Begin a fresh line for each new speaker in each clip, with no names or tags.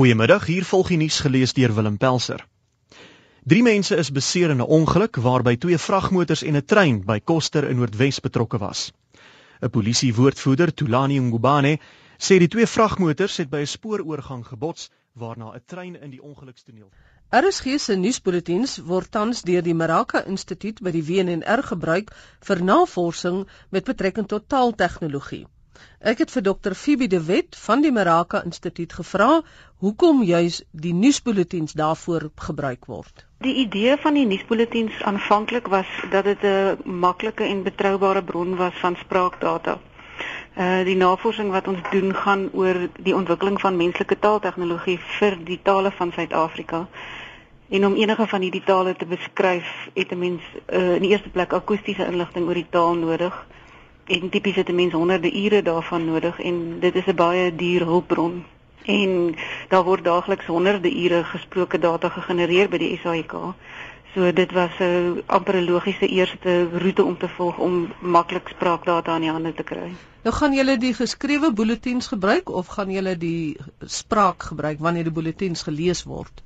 Goeiemiddag, hier volg die nuus gelees deur Willem Pelser. Drie mense is beseer in 'n ongeluk waarby twee vragmotors en 'n trein by Koster in Noordwes betrokke was. 'n Polisiewoordvoerder, Tulani Ngubane, sê die twee vragmotors het by 'n spooroorgang gebots waarna 'n trein in die ongelukstoneel.
RSG se nuusbulletins word tans deur die Maraka Instituut by die WNR gebruik vir navorsing met betrekking tot taaltegnologie. Ek het vir dokter Phoebe de Wet van die Meraka Instituut gevra hoekom juis die nuusbulletins daarvoor gebruik word.
Die idee van die nuusbulletins aanvanklik was dat dit 'n maklike en betroubare bron was van spraakdata. Uh die navorsing wat ons doen gaan oor die ontwikkeling van menslike taaltegnologie vir die tale van Suid-Afrika. En om enige van hierdie tale te beskryf, het 'n mens uh, in die eerste plek akoestiese inligting oor die taal nodig en tipies het 'n mens honderde ure daarvan nodig en dit is 'n baie duur hulpbron en daar word daagliks honderde ure gesproke data gegenereer by die SAIK. So dit was 'n amper 'n logiese eerste roete om te volg om maklik spraakdata aan die hande te kry.
Nou gaan julle die geskrewe bulletins gebruik of gaan julle die spraak gebruik wanneer die bulletins gelees word?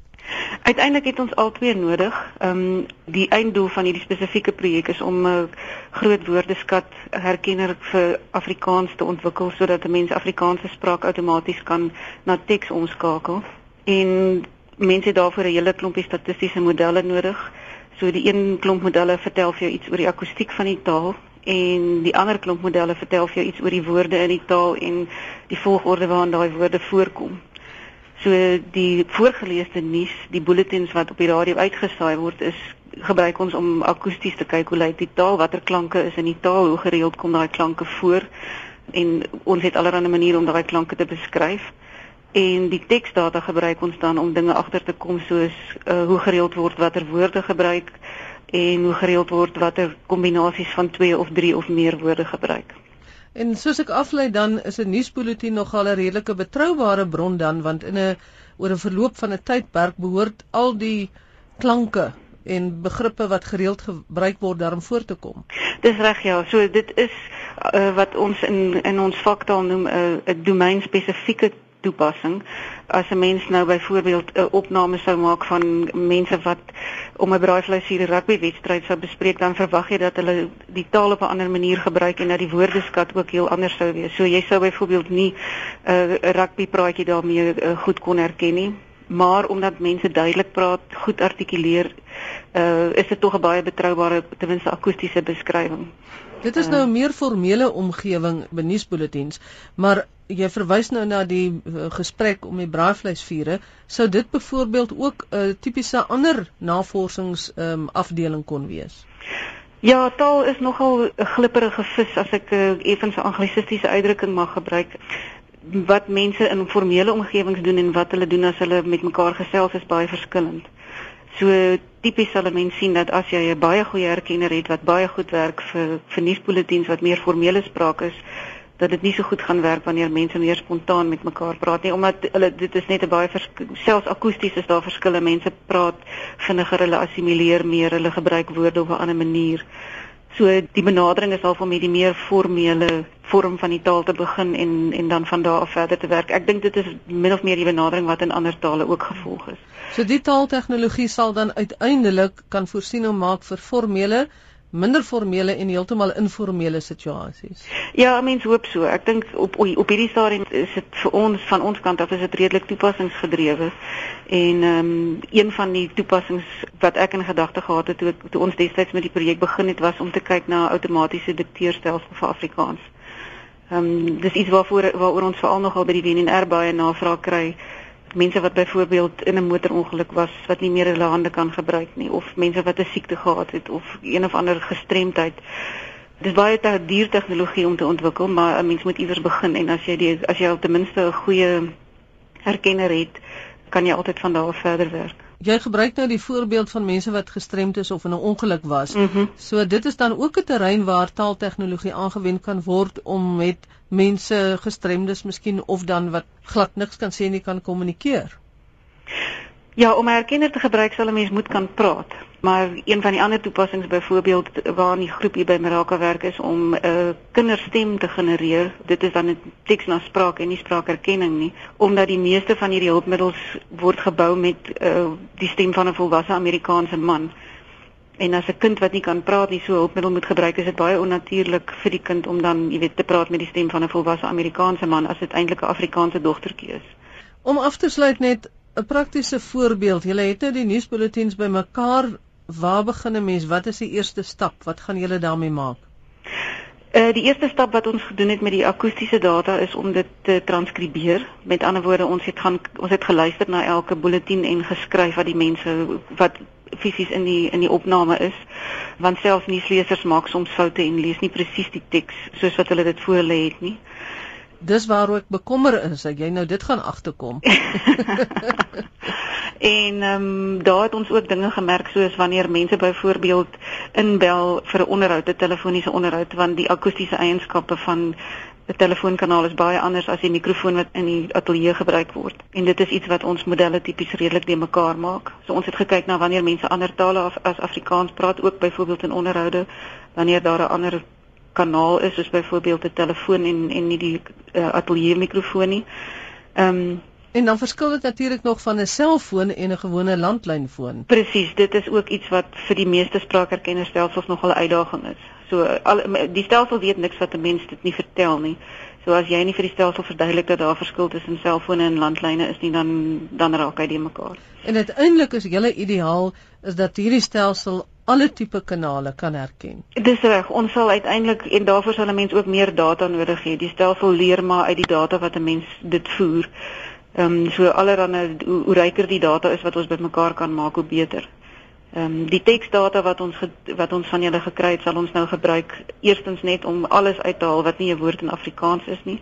Uiteindelik het ons albei nodig. Ehm um, die einddoel van hierdie spesifieke projek is om 'n groot woordeskat herkenner vir Afrikaans te ontwikkel sodat 'n mens Afrikaanse spraak outomaties kan na teks omskakel. En mense daarvoor 'n hele klompie statistiese modelle nodig. So die een klomp modelle vertel vir jou iets oor die akoestiek van die taal en die ander klomp modelle vertel vir jou iets oor die woorde in die taal en die volgorde waarin daai woorde voorkom. So die voorgeleesde nuus, die bulletins wat op die radio uitgesaai word is gebruik ons om akoesties te kyk hoe lyk die taal, watter klanke is in die taal, hoe gereeld kom daai klanke voor en ons het allerlei maniere om daai klanke te beskryf. En die teksdata gebruik ons dan om dinge agter te kom soos uh, hoe gereeld word watter woorde gebruik en hoe gereeld word watter kombinasies van 2 of 3 of meer woorde gebruik.
En soos ek aflei dan is 'n nuusbulletin nogal 'n redelike betroubare bron dan want in 'n oor 'n verloop van 'n tydperk behoort al die klanke en begrippe wat gereeld gebruik word daarom voor te kom.
Dis reg ja, so dit is uh, wat ons in in ons vaktaal noem 'n uh, 'n domeinspesifieke toepassing. As 'n mens nou byvoorbeeld 'n opname sou maak van mense wat om 'n braaivleisvuur rugby wedstryd sou bespreek, dan verwag jy dat hulle die taal op 'n ander manier gebruik en dat die woordeskat ook heel anders sou wees. So jy sou byvoorbeeld nie 'n uh, rugby praatjie daarmee uh, goed kon herken nie maar omdat mense duidelik praat, goed artikuleer, uh is dit tog 'n baie betroubare ten minste akoestiese beskrywing.
Dit is nou 'n meer formele omgewing by nuusbulletins, maar jy verwys nou na die uh, gesprek om die braaivleisvure, sou dit byvoorbeeld ook 'n uh, tipiese ander navorsings um, afdeling kon wees.
Ja, taal is nogal 'n glipperige vis as ek uh, effens 'n anglisistiese uitdrukking mag gebruik wat mense in formele omgewings doen en wat hulle doen as hulle met mekaar gesels is baie verskillend. So tipies sal 'n mens sien dat as jy 'n baie goeie herkenner het wat baie goed werk vir vir nuusbulletins wat meer formele spraak is, dat dit nie so goed gaan werk wanneer mense meer spontaan met mekaar praat nie omdat hulle dit is net 'n baie selfs akoesties is daar verskille mense praat vinniger hulle assimileer meer hulle gebruik woorde op 'n ander manier. So die benadering is al om met die meer formele vorm van die taal te begin en en dan van daar af verder te werk. Ek dink dit is min of meer die benadering wat in ander tale ook gevolg is.
So die taaltegnologie sal dan uiteindelik kan voorsiening maak vir formele minder formele en heeltemal informele situasies.
Ja, mens hoop so. Ek dink op op hierdie stadium is dit vir ons van ons kant af is dit redelik toepassingsgedrewe. En ehm um, een van die toepassings wat ek in gedagte gehad het toe toe ons destyds met die projek begin het was om te kyk na outomatiese dikteerstelsels vir Afrikaans. Ehm um, dis iets waarvoor waaroor ons veral nogal by die WNR baie navraag kry mense wat byvoorbeeld in 'n motorongeluk was wat nie meer hulle hande kan gebruik nie of mense wat 'n siekte gehad het of een of ander gestremdheid. Dit is baie te duur tegnologie om te ontwikkel, maar 'n mens moet iewers begin en as jy die as jy al ten minste 'n goeie herkenner het, kan jy altyd van daar verder werk.
Jy gebruik nou die voorbeeld van mense wat gestremd is of in 'n ongeluk was.
Mm -hmm.
So dit is dan ook 'n terrein waar taaltegnologie aangewend kan word om met mense gestremdes miskien of dan wat glad niks kan sê nie kan kommunikeer.
Ja, om 'n herkenner te gebruik sal 'n mens moet kan praat. Maar een van die ander toepassings byvoorbeeld waar die groep hier by Meraka werk is om 'n uh, kinderstem te genereer. Dit is dan 'n teks na spraak en nie spraakherkenning nie, omdat die meeste van hierdie hulpmiddels word gebou met uh, die stem van 'n volwasse Amerikaanse man. En as 'n kind wat nie kan praat nie so hulpmiddel moet gebruik, is dit baie onnatuurlik vir die kind om dan, jy weet, te praat met die stem van 'n volwasse Amerikaanse man as dit eintlik 'n Afrikaanse dogtertjie is.
Om af te sluit net 'n praktiese voorbeeld. Julle het nou die nuusbulletins bymekaar. Waar begin 'n mens? Wat is die eerste stap? Wat gaan julle daarmee maak?
Uh die eerste stap wat ons gedoen het met die akoestiese data is om dit te transkribeer. Met ander woorde, ons het gaan ons het geluister na elke bulletin en geskryf wat die mense wat fisies in die in die opname is. Want selfs nuuslesers maak soms foute en lees nie presies die teks soos wat hulle dit voorlê het nie
dis waaroor ek bekommer is dat jy nou dit gaan agterkom.
en ehm um, daar het ons ook dinge gemerk soos wanneer mense byvoorbeeld inbel vir 'n onderhoud, 'n telefoniese onderhoud, want die akoestiese eienskappe van 'n telefoonkanaal is baie anders as die mikrofoon wat in die ateljee gebruik word. En dit is iets wat ons modelle tipies redelik de mekaar maak. So ons het gekyk na wanneer mense ander tale as, as Afrikaans praat, ook byvoorbeeld in onderhoude, wanneer daar 'n ander kanaal is soos byvoorbeeld 'n telefoon en en nie die uh, ateljee mikrofoon nie. Ehm um,
en dan verskil dit natuurlik nog van 'n selfoon en 'n gewone landlynfoon.
Presies, dit is ook iets wat vir die meeste spraakherkenningsstelsels nogal 'n uitdaging is. So al die stelsel weet niks wat 'n mens dit nie vertel nie. So as jy nie vir die stelsel verduidelik dat daar verskil tussen selfone en landlyne is nie, dan dan raak hy die mekaar.
En uiteindelik is julle ideaal is dat hierdie stelsel alle tipe kanale kan herken.
Dis reg. Ons sal uiteindelik en daarvoor sal 'n mens ook meer data nodig hê. Die stelsel leer maar uit die data wat 'n mens dit voer. Ehm um, so allerhande hoe, hoe ryker die data is wat ons bymekaar kan maak, hoe beter. Ehm um, die teksdata wat ons wat ons van julle gekry het, sal ons nou gebruik eerstens net om alles uit te haal wat nie 'n woord in Afrikaans is nie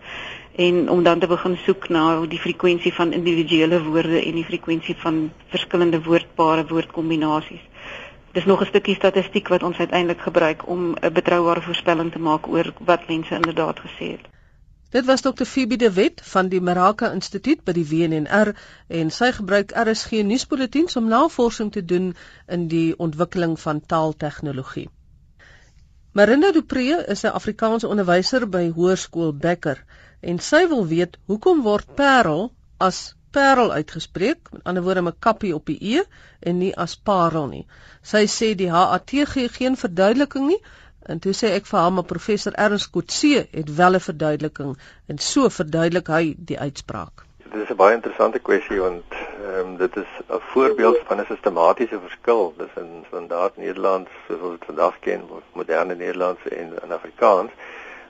en om dan te begin soek na die frekwensie van individuele woorde en die frekwensie van verskillende woordpare, woordkombinasies dis nog 'n stukkie statistiek wat ons uiteindelik gebruik om 'n betroubare voorspelling te maak oor wat mense inderdaad gesê het.
Dit was Dr. Phoebe de Wet van die Meraka Instituut by die WNR en sy gebruik RSG nuusbulletins om navorsing te doen in die ontwikkeling van taaltegnologie. Marinda Dupree is 'n Afrikaanse onderwyser by Hoërskool Becker en sy wil weet hoekom word parel as parel uitgespreek, met ander woorde 'n kappie op die e en nie as parel nie. Sy sê die HAT gee geen verduideliking nie en toe sê ek vir haar maar professor Ernst Kotse het wel 'n verduideliking en so verduidelik hy die uitspraak.
Dit is 'n baie interessante kwessie want ehm um, dit is 'n voorbeeld van 'n sistematiese verskil tussen standaard Nederlands soos ons dit vandag ken, moderne Nederlands en in Afrikaans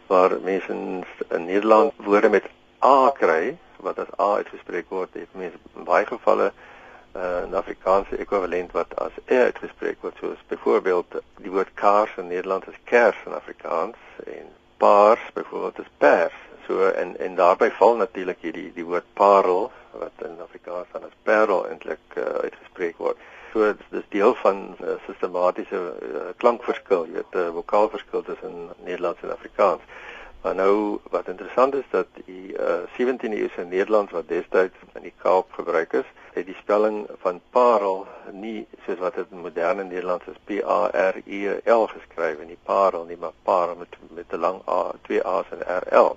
waar mense in Nederland woorde met a kry wat as A uitgespreek word, het mense in baie gevalle 'n uh, Afrikaanse ekwivalent wat as E uitgespreek word, soos byvoorbeeld die woord kaars in Nederland is kers in Afrikaans en paars byvoorbeeld is pers. So en en daarbey val natuurlik hierdie die woord parel wat in Afrikaans dan as parel eintlik uh, uitgespreek word. So dit is deel van 'n uh, sistematiese uh, klankverskil, jy weet 'n uh, vokaalverskil tussen Nederlands en Afrikaans. Maar nou wat interessant is dat die uh, 17de eeuse Nederlands wat destyds in die Kaap gebruik is, het die spelling van parel nie soos wat dit in moderne Nederlands is P A R E L geskryf in die parel nie, maar parel met met 'n lang A, twee A's en R L.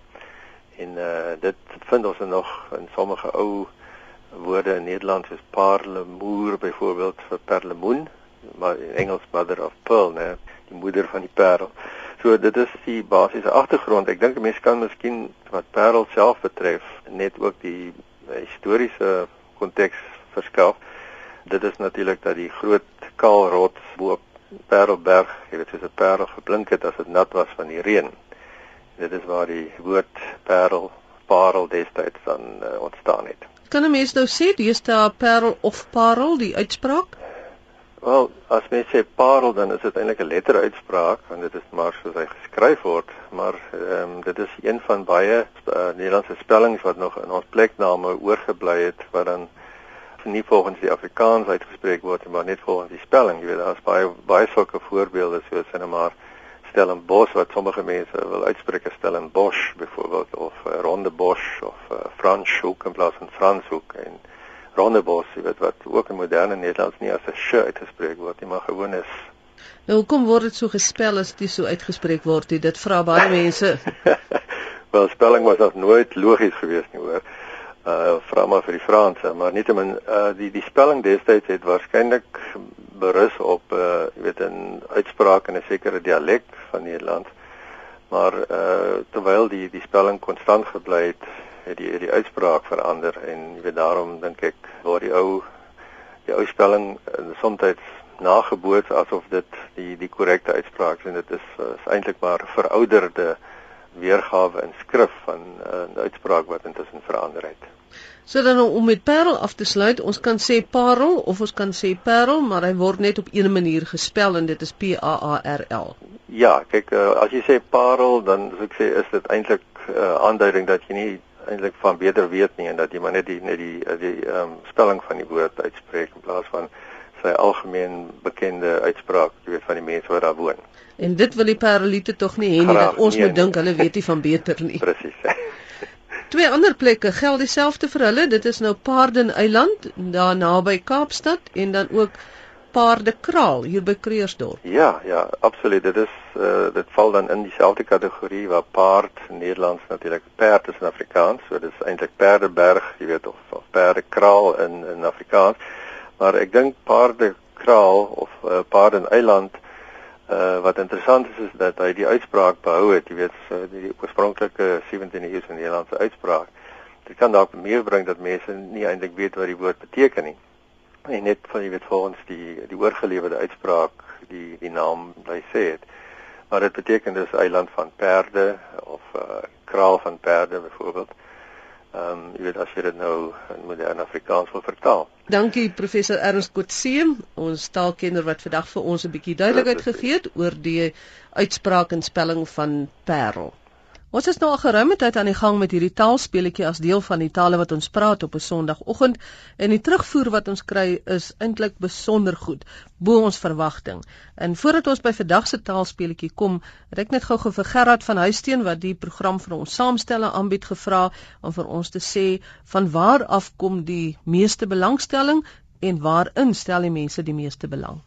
En uh, dit vind ons nog in sommige ou woorde in Nederlands soos parlemoer byvoorbeeld vir perlemoen, maar in Engels mother of pearl, né, die moeder van die parel. So dit is die basiese agtergrond. Ek dink mense kan miskien wat Parel self betref net ook die historiese konteks verskaf. Dit is natuurlik dat die groot kaal rots bo Parelberg, jy weet soos 'n parel geblink het as dit nat was van die reën. Dit is waar die woord Parel, Parel destyds dan uh, ontstaan het.
Kan 'n mens nou sê dis 'n parel of parel die uitspraak?
Wel, as mens sê parel dan is dit eintlik 'n letteruitspraak want dit is maar soos hy geskryf word, maar ehm um, dit is een van baie uh, Nederlandse spellings wat nog in ons plekname oorgebly het wat dan nie volgens die Afrikaans uitgespreek word maar net volgens die spelling. Jy weet daar's baie baie sulke voorbeelde soos in 'n maar Stellenbosch wat sommige mense wil uitspreek as Stellenbosch byvoorbeeld of uh, Ronde Bosch of uh, Franshoek in plaas van Franshoek en rondebos, jy weet wat ook in moderne Nederlands nie as 'n sh uitgespreek word nie, maar gewoon is.
Nou hoekom word dit so gespel as dit so uitgespreek word? Dit vra baie mense.
Wel spelling was nog nooit logies geweest nie hoor. Uh vra maar vir die Franse, maar nietemin uh die die spelling destyds het waarskynlik berus op uh jy weet 'n uitspraak in 'n sekere dialek van Nederlands. Maar uh terwyl die die spelling konstant gebly het, het die die uitspraak verander en jy weet daarom dink ek word die ou die ou spelling uh, soms nageboot asof dit die die korrekte uitspraak is en dit is, is eintlik maar verouderde weergawe in skrif van uh, 'n uitspraak wat intussen verander het.
So dan om met Parel af te sluit, ons kan sê Parel of ons kan sê Parel, maar hy word net op een manier gespel en dit is P A A R L.
Ja, kyk uh, as jy sê Parel dan as ek sê is dit eintlik 'n uh, aanduiding dat jy nie eintlik van beter weet nie en dat jy maar net die net die die ehm um, spelling van die woord uitspreek in plaas van sy algemeen bekende uitspraak, jy weet van die mense wat daar woon.
En dit wil die paralite tog nie hê nie dat ons nee, moet dink hulle weet nie van beter nie.
Presies.
Twee ander plekke geld dieselfde vir hulle. Dit is nou Paarden Eiland daar naby Kaapstad en dan ook paardekraal hier by Kreersdorp.
Ja, ja, absoluut. Dit is uh dit val dan in dieselfde kategorie waar paard in Nederlands natuurlik perd is in Afrikaans. So dit is eintlik Perdeberg, jy weet of, of Perdekraal in in Afrikaans. Maar ek dink Paardekraal of uh, Paardeneiland uh wat interessant is is dat hy die uitspraak behou het, jy weet, so die oorspronklike 17de eeuse Nederlandse uitspraak. Dit kan dalk meer bring dat mense nie eintlik weet wat die woord beteken nie en net van jy weet volgens die die oorgelewerde uitspraak die die naam bly sê het. Maar dit beteken dus eiland van perde of uh, kraal van perde byvoorbeeld ehm um, jy weet as jy dit nou in moderne Afrikaans wil vertaal.
Dankie professor Ernst Kotse ons taalkenner wat vandag vir ons 'n bietjie duidelikheid gegee het oor die uitspraak en spelling van parel Ons is nou al geruime tyd aan die gang met hierdie taalspeletjie as deel van die tale wat ons praat op 'n Sondagoggend en die terugvoer wat ons kry is eintlik besonder goed, bo ons verwagting. En voordat ons by vandag se taalspeletjie kom, het ek net gou-gou vir Gerard van Huisteen wat die program vir ons saamstelle aanbied gevra om vir ons te sê van waar af kom die meeste belangstelling en waarin stel die mense die meeste belang?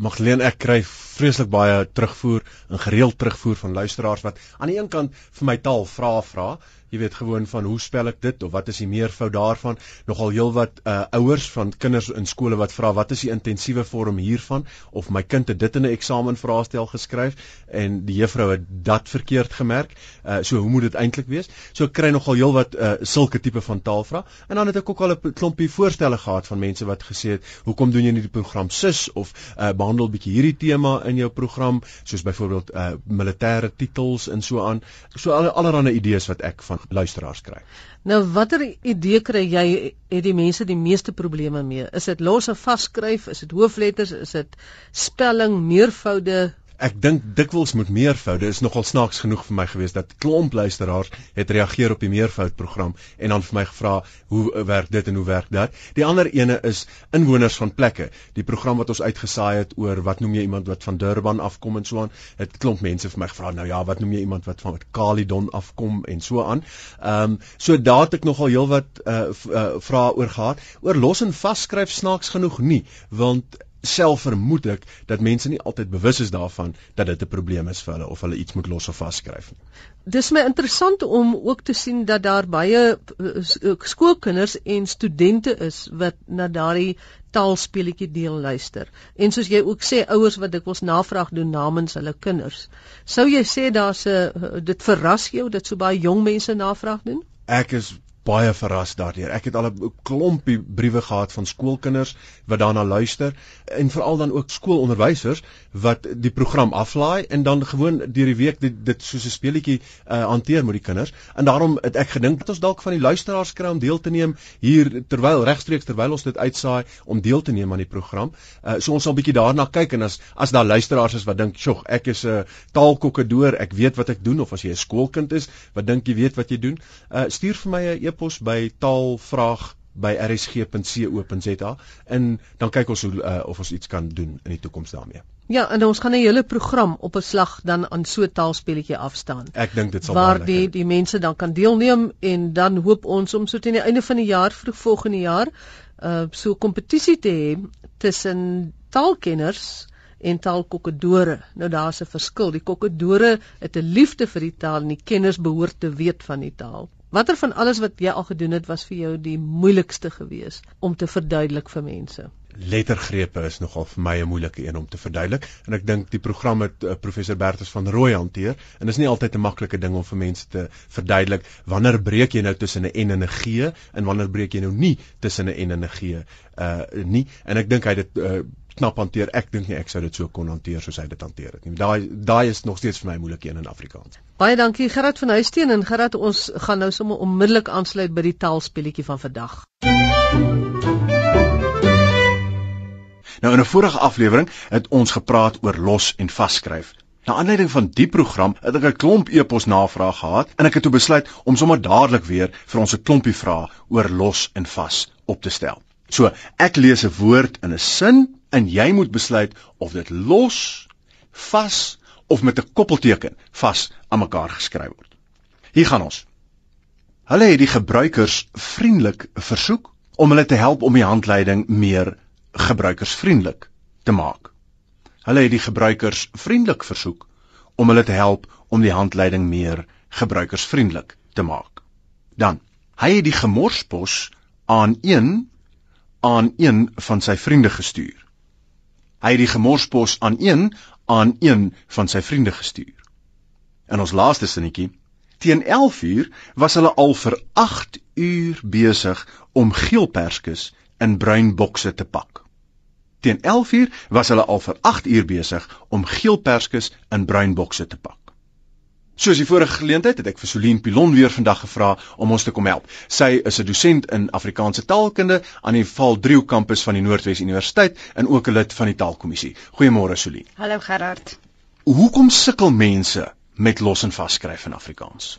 Magdalene ek kry vreeslik baie terugvoer en gereeld terugvoer van luisteraars wat aan die een kant vir my taal vra vra jy weet gewoon van hoe spel ek dit of wat is die meervoud daarvan? Nogal heelwat uh, ouers van kinders in skole wat vra wat is die intensiewe vorm hiervan? Of my kind het dit in 'n eksamen vraestel geskryf en die juffrou het dat verkeerd gemerk. Uh, so hoe moet dit eintlik wees? So ek kry nogal heelwat uh, sulke tipe van taalvrae en dan het ek ook al 'n klompie voorstelle gehad van mense wat gesê het hoekom doen jy nie die program sis of uh, behandel bietjie hierdie tema in jou program? Soos byvoorbeeld uh, militêre titels en so aan. So al allerlei idees wat ek van luisteraars kry.
Nou watter idee kry jy het die mense die meeste probleme mee? Is dit los en vasskryf? Is dit hoofletters? Is dit spelling, meervoude?
Ek dink dikwels moet meervoude is nogal snaaks genoeg vir my gewees dat klomp luisteraars het reageer op die meervoud program en dan vir my gevra hoe werk dit en hoe werk dat. Die ander ene is inwoners van plekke. Die program wat ons uitgesaai het oor wat noem jy iemand wat van Durban afkom en so aan. Het klomp mense vir my gevra nou ja, wat noem jy iemand wat van Caledon afkom en so aan. Ehm um, so daar het ek nogal heelwat uh, uh vrae oor gehad. Oor los en vasskryf snaaks genoeg nie, want self vermoed ek dat mense nie altyd bewus is daarvan dat dit 'n probleem is vir hulle of hulle iets moet los of vasskryf nie.
Dis my interessant om ook te sien dat daar baie eh, skoolkinders en studente is wat na daardie taalspeletjie deel luister. En soos jy ook sê ouers wat dikwels navraag doen namens hulle kinders. Sou jy sê daar's 'n dit verras jou dat so baie jong mense navraag doen?
Ek is baie verras daardeur. Ek het al 'n klompie briewe gehad van skoolkinders wat daarna luister en veral dan ook skoolonderwysers wat die program aflaai en dan gewoon deur die week dit, dit soos 'n speletjie uh, hanteer met die kinders. En daarom het ek gedink dat ons dalk van die luisteraars kry om deel te neem hier terwyl regstreeks terwyl ons dit uitsaai om deel te neem aan die program. Uh, so ons sal 'n bietjie daarna kyk en as as daar luisteraars is wat dink, "Sjoe, ek is 'n uh, taalkokkedoor, ek weet wat ek doen" of as jy 'n skoolkind is wat dink jy weet wat jy doen, uh, stuur vir my 'n e-pos by taalvraag by rsg.co.za en dan kyk ons hoe uh, of ons iets kan doen in die toekoms daarmee.
Ja, en ons gaan 'n hele program op 'n slag dan aan so 'n taalspelletjie afstaan.
Ek dink dit sal
waar die die mense dan kan deelneem en dan hoop ons om so teen die einde van die jaar vroeg volgende jaar uh so kompetisie te hê tussen taalkenners en taalkokkedore. Nou daar's 'n verskil. Die kokkedore het 'n liefde vir die taal en die kenners behoort te weet van die taal. Watter van alles wat jy al gedoen het was vir jou die moeilikste gewees om te verduidelik vir mense?
Lettergrepe is nogal vir my 'n moeilike een om te verduidelik. En ek dink die program het uh, professor Bertus van Rooi hanteer. En dit is nie altyd 'n maklike ding om vir mense te verduidelik wanneer breek jy nou tussen 'n en en 'n g en wanneer breek jy nou nie tussen 'n en en 'n g uh nie. En ek dink hy het dit uh, knap hanteer. Ek dink nie ek sou dit so kon hanteer soos hy dit hanteer het nie. Daai daai is nog steeds vir my moeilik een in Afrikaans.
Baie dankie Gerard van Huisteen en Gerard ons gaan nou sommer onmiddellik aansluit by die taalspelletjie van vandag.
Nou in 'n vorige aflewering het ons gepraat oor los en vasskryf. Na aanleiding van die program het ek 'n klomp e-pos navraag gehad en ek het toe besluit om sommer dadelik weer vir ons 'n klompie vrae oor los en vas op te stel. So, ek lees 'n woord in 'n sin en jy moet besluit of dit los, vas of met 'n koppelteken vas aan mekaar geskryf word. Hier gaan ons. Hulle het die gebruikers vriendelik versoek om hulle te help om die handleiding meer gebruikersvriendelik te maak. Hulle het die gebruikers vriendelik versoek om hulle te help om die handleiding meer gebruikersvriendelik te maak. Dan, hy het die gemorspos aan een aan een van sy vriende gestuur. Hy het die gemorspos aan een aan een van sy vriende gestuur. In ons laaste sinnetjie, teen 11uur was hulle al vir 8 uur besig om geelperskes in bruin bokse te pak. Teen 11uur was hulle al vir 8 uur besig om geelperskes in bruin bokse te pak. Soos die vorige geleentheid het ek vir Solien Pilon weer vandag gevra om ons te kom help. Sy is 'n dosent in Afrikaanse taalkunde aan die Val Driehoek kampus van die Noordwes Universiteit en ook 'n lid van die Taalkommissie. Goeiemôre Solien.
Hallo Gerard.
Hoekom sukkel mense met los en vasskryf in Afrikaans?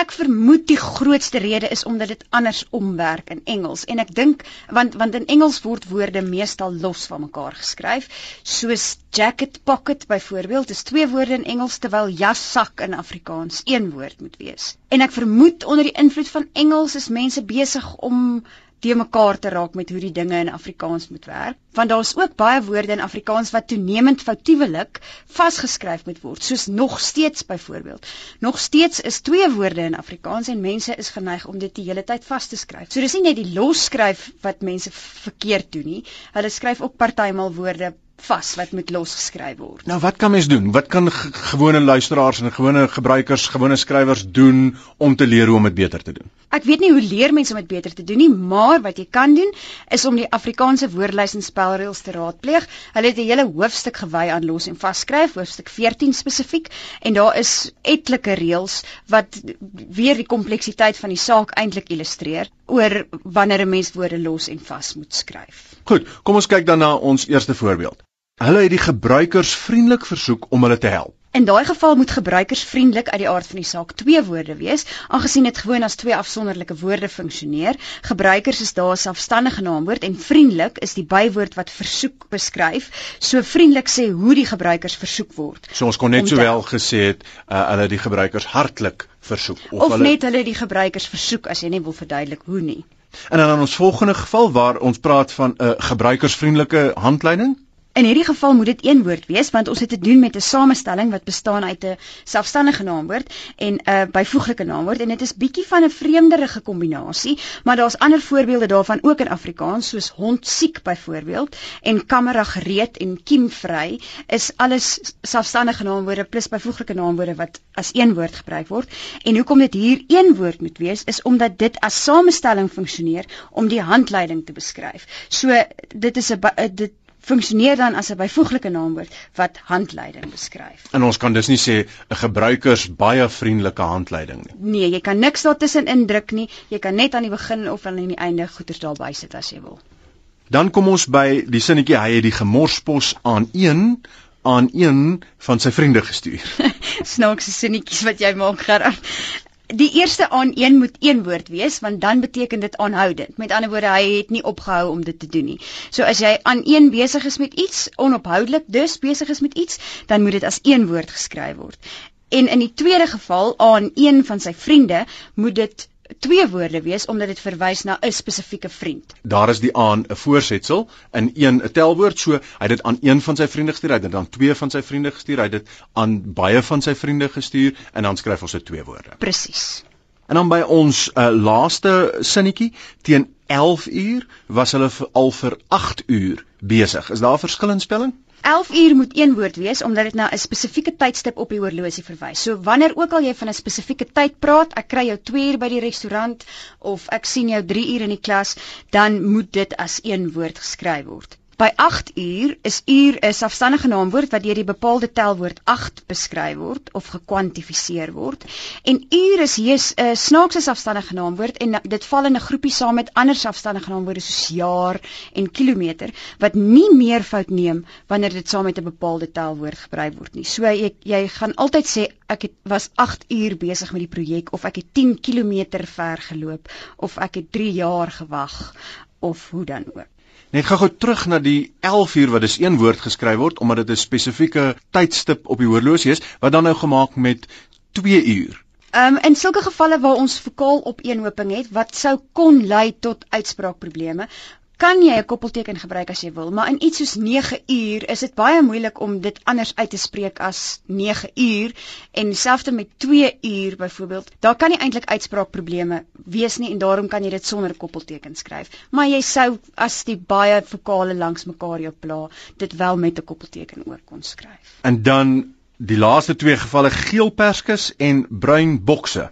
Ek vermoed die grootste rede is omdat dit anders omwerk in Engels en ek dink want want in Engels word woorde meestal los van mekaar geskryf soos jacket pocket byvoorbeeld is twee woorde in Engels terwyl jassak in Afrikaans een woord moet wees. En ek vermoed onder die invloed van Engels is mense besig om te mekaar te raak met hoe die dinge in Afrikaans moet werk. Want daar's ook baie woorde in Afrikaans wat toenemend foutiewelik vasgeskryf moet word soos nog steeds byvoorbeeld. Nog steeds is twee woorde in Afrikaans en mense is geneig om dit die hele tyd vas te skryf. So dis nie net die losskryf wat mense verkeerd doen nie. Hulle skryf ook partymal woorde vas wat moet losgeskryf word.
Nou wat kan mens doen? Wat kan gewone luisteraars en gewone gebruikers, gewone skrywers doen om te leer hoe om dit beter te doen?
Ek weet nie hoe leer mense om dit beter te doen nie, maar wat jy kan doen is om die Afrikaanse woordelys en spelreëls te raadpleeg. Hulle het 'n hele hoofstuk gewy aan los en vasskryf, hoofstuk 14 spesifiek, en daar is etlike reëls wat weer die kompleksiteit van die saak eintlik illustreer oor wanneer 'n mens woorde los en vas moet skryf.
Goed, kom ons kyk dan na ons eerste voorbeeld. Hulle het die gebruikers vriendelik versoek om hulle te help.
In daai geval moet gebruikersvriendelik uit die aard van die saak twee woorde wees, aangesien dit gewoon as twee afsonderlike woorde funksioneer. Gebruikers is daar 'n selfstandige naamwoord en vriendelik is die bywoord wat versoek beskryf. So vriendelik sê hoe die gebruikers versoek word.
So ons kon net sowel gesê het uh, hulle die gebruikers hartlik versoek
of, of hulle... net hulle die gebruikers versoek as jy nie wil verduidelik hoe nie.
En dan in ons volgende geval waar ons praat van 'n uh, gebruikersvriendelike handleiding
In hierdie geval moet dit een woord wees want ons het te doen met 'n samestelling wat bestaan uit 'n selfstandige naamwoord en 'n byvoeglike naamwoord en dit is bietjie van 'n vreemderige kombinasie, maar daar's ander voorbeelde daarvan ook in Afrikaans soos hond siek byvoorbeeld en kamera gereed en kiemvry is alles selfstandige naamwoorde plus byvoeglike naamwoorde wat as een woord gebruik word. En hoekom dit hier een woord moet wees is omdat dit as samestelling funksioneer om die handleiding te beskryf. So dit is 'n dit funksioneer dan as 'n byvoeglike naamwoord wat handleiding beskryf.
En ons kan dus nie sê 'n gebruikers baie vriendelike handleiding nie.
Nee, jy kan niks daartussen indruk nie. Jy kan net aan die begin of aan die einde goeders daarby sit as jy wil.
Dan kom ons by die sinnetjie hy het die gemorspos aan een aan een van sy vriende gestuur.
Snaakse sinnetjies wat jy maak, Gerard die eerste aan een moet een woord wees want dan beteken dit aanhoudend. Met ander woorde, hy het nie opgehou om dit te doen nie. So as jy aan een besig is met iets, onophoudelik dus besig is met iets, dan moet dit as een woord geskryf word. En in die tweede geval aan een van sy vriende moet dit twee woorde wees omdat dit verwys na 'n spesifieke vriend.
Daar is die aan 'n voorsetsel in een 'n telwoord, so hy het dit aan een van sy vriende gestuur, hy het dit aan twee van sy vriende gestuur, hy het dit aan baie van sy vriende gestuur en dan skryf ons dit twee woorde.
Presies.
En dan by ons uh, laaste sinnetjie teen 11 uur was hulle al vir 8 uur besig. Is daar 'n verskil in spelling?
11 uur moet een woord wees omdat dit na 'n spesifieke tydstip op die horlosie verwys. So wanneer ook al jy van 'n spesifieke tyd praat, ek kry jou 2 uur by die restaurant of ek sien jou 3 uur in die klas, dan moet dit as een woord geskryf word. By 8 uur is uur 'n selfstandige naamwoord wat deur die bepaalde telwoord 8 beskryf word of gekwantifiseer word. En uur is hier 'n snaakse selfstandige naamwoord en dit val in 'n groepie saam met ander selfstandige naamwoorde soos jaar en kilometer wat nie meer fout neem wanneer dit saam met 'n bepaalde telwoord gebruik word nie. So jy jy gaan altyd sê ek het was 8 uur besig met die projek of ek het 10 km ver geloop of ek het 3 jaar gewag of hoe dan ook.
Net gou-gou terug na die 11 uur wat dis een woord geskryf word omdat dit 'n spesifieke tydstip op die horlosie is wat dan nou gemaak met 2 uur.
Ehm um, in sulke gevalle waar ons vokaal opeenhoping het wat sou kon lei tot uitspraakprobleme, kan jy 'n koppelteken gebruik as jy wil, maar in iets soos 9 uur is dit baie moeilik om dit anders uit te spreek as 9 uur en dieselfde met 2 uur byvoorbeeld. Daar kan nie eintlik uitspraakprobleme wees nie en daarom kan jy dit sonder koppelteken skryf. Maar jy sou as die baie vokale langs mekaar jou pla, dit wel met 'n koppelteken ook kon skryf.
En dan die laaste twee gevalle geel perskes en bruin bokse.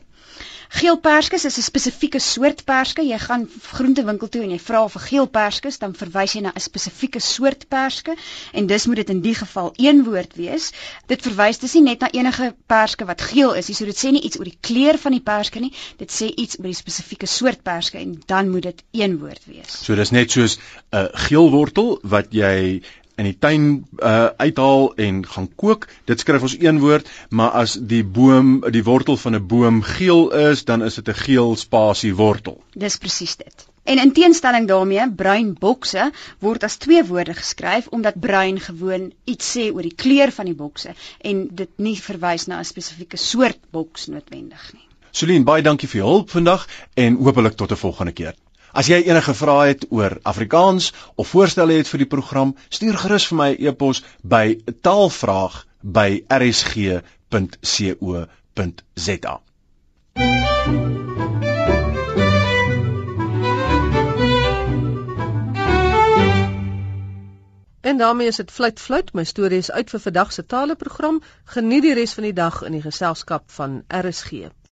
Geel perskes is 'n spesifieke soort perske. Jy gaan groentewinkel toe en jy vra vir geel perskes, dan verwys jy na 'n spesifieke soort perske en dis moet dit in die geval een woord wees. Dit verwys dus nie net na enige perske wat geel is nie. So dit sê nie iets oor die kleur van die perske nie. Dit sê iets oor die spesifieke soort perske en dan moet dit een woord wees.
So dis net soos 'n uh, geel wortel wat jy in die tuin uh, uithaal en gaan kook. Dit skryf ons een woord, maar as die boom, die wortel van 'n boom geel is, dan is dit 'n geel spasie wortel.
Dis presies dit. En in teenstelling daarmee, bruin bokse word as twee woorde geskryf omdat bruin gewoon iets sê oor die kleur van die bokse en dit nie verwys na 'n spesifieke soort boks noodwendig nie.
Celine, baie dankie vir jou hulp vandag en hopelik tot 'n volgende keer. As jy enige vrae het oor Afrikaans of voorstelle het vir die program, stuur gerus vir my 'n e e-pos by taalvraag@rsg.co.za.
En daarmee is dit fluit fluit. My storie is uit vir vandag se taleprogram. Geniet die res van die dag in die geselskap van RSG.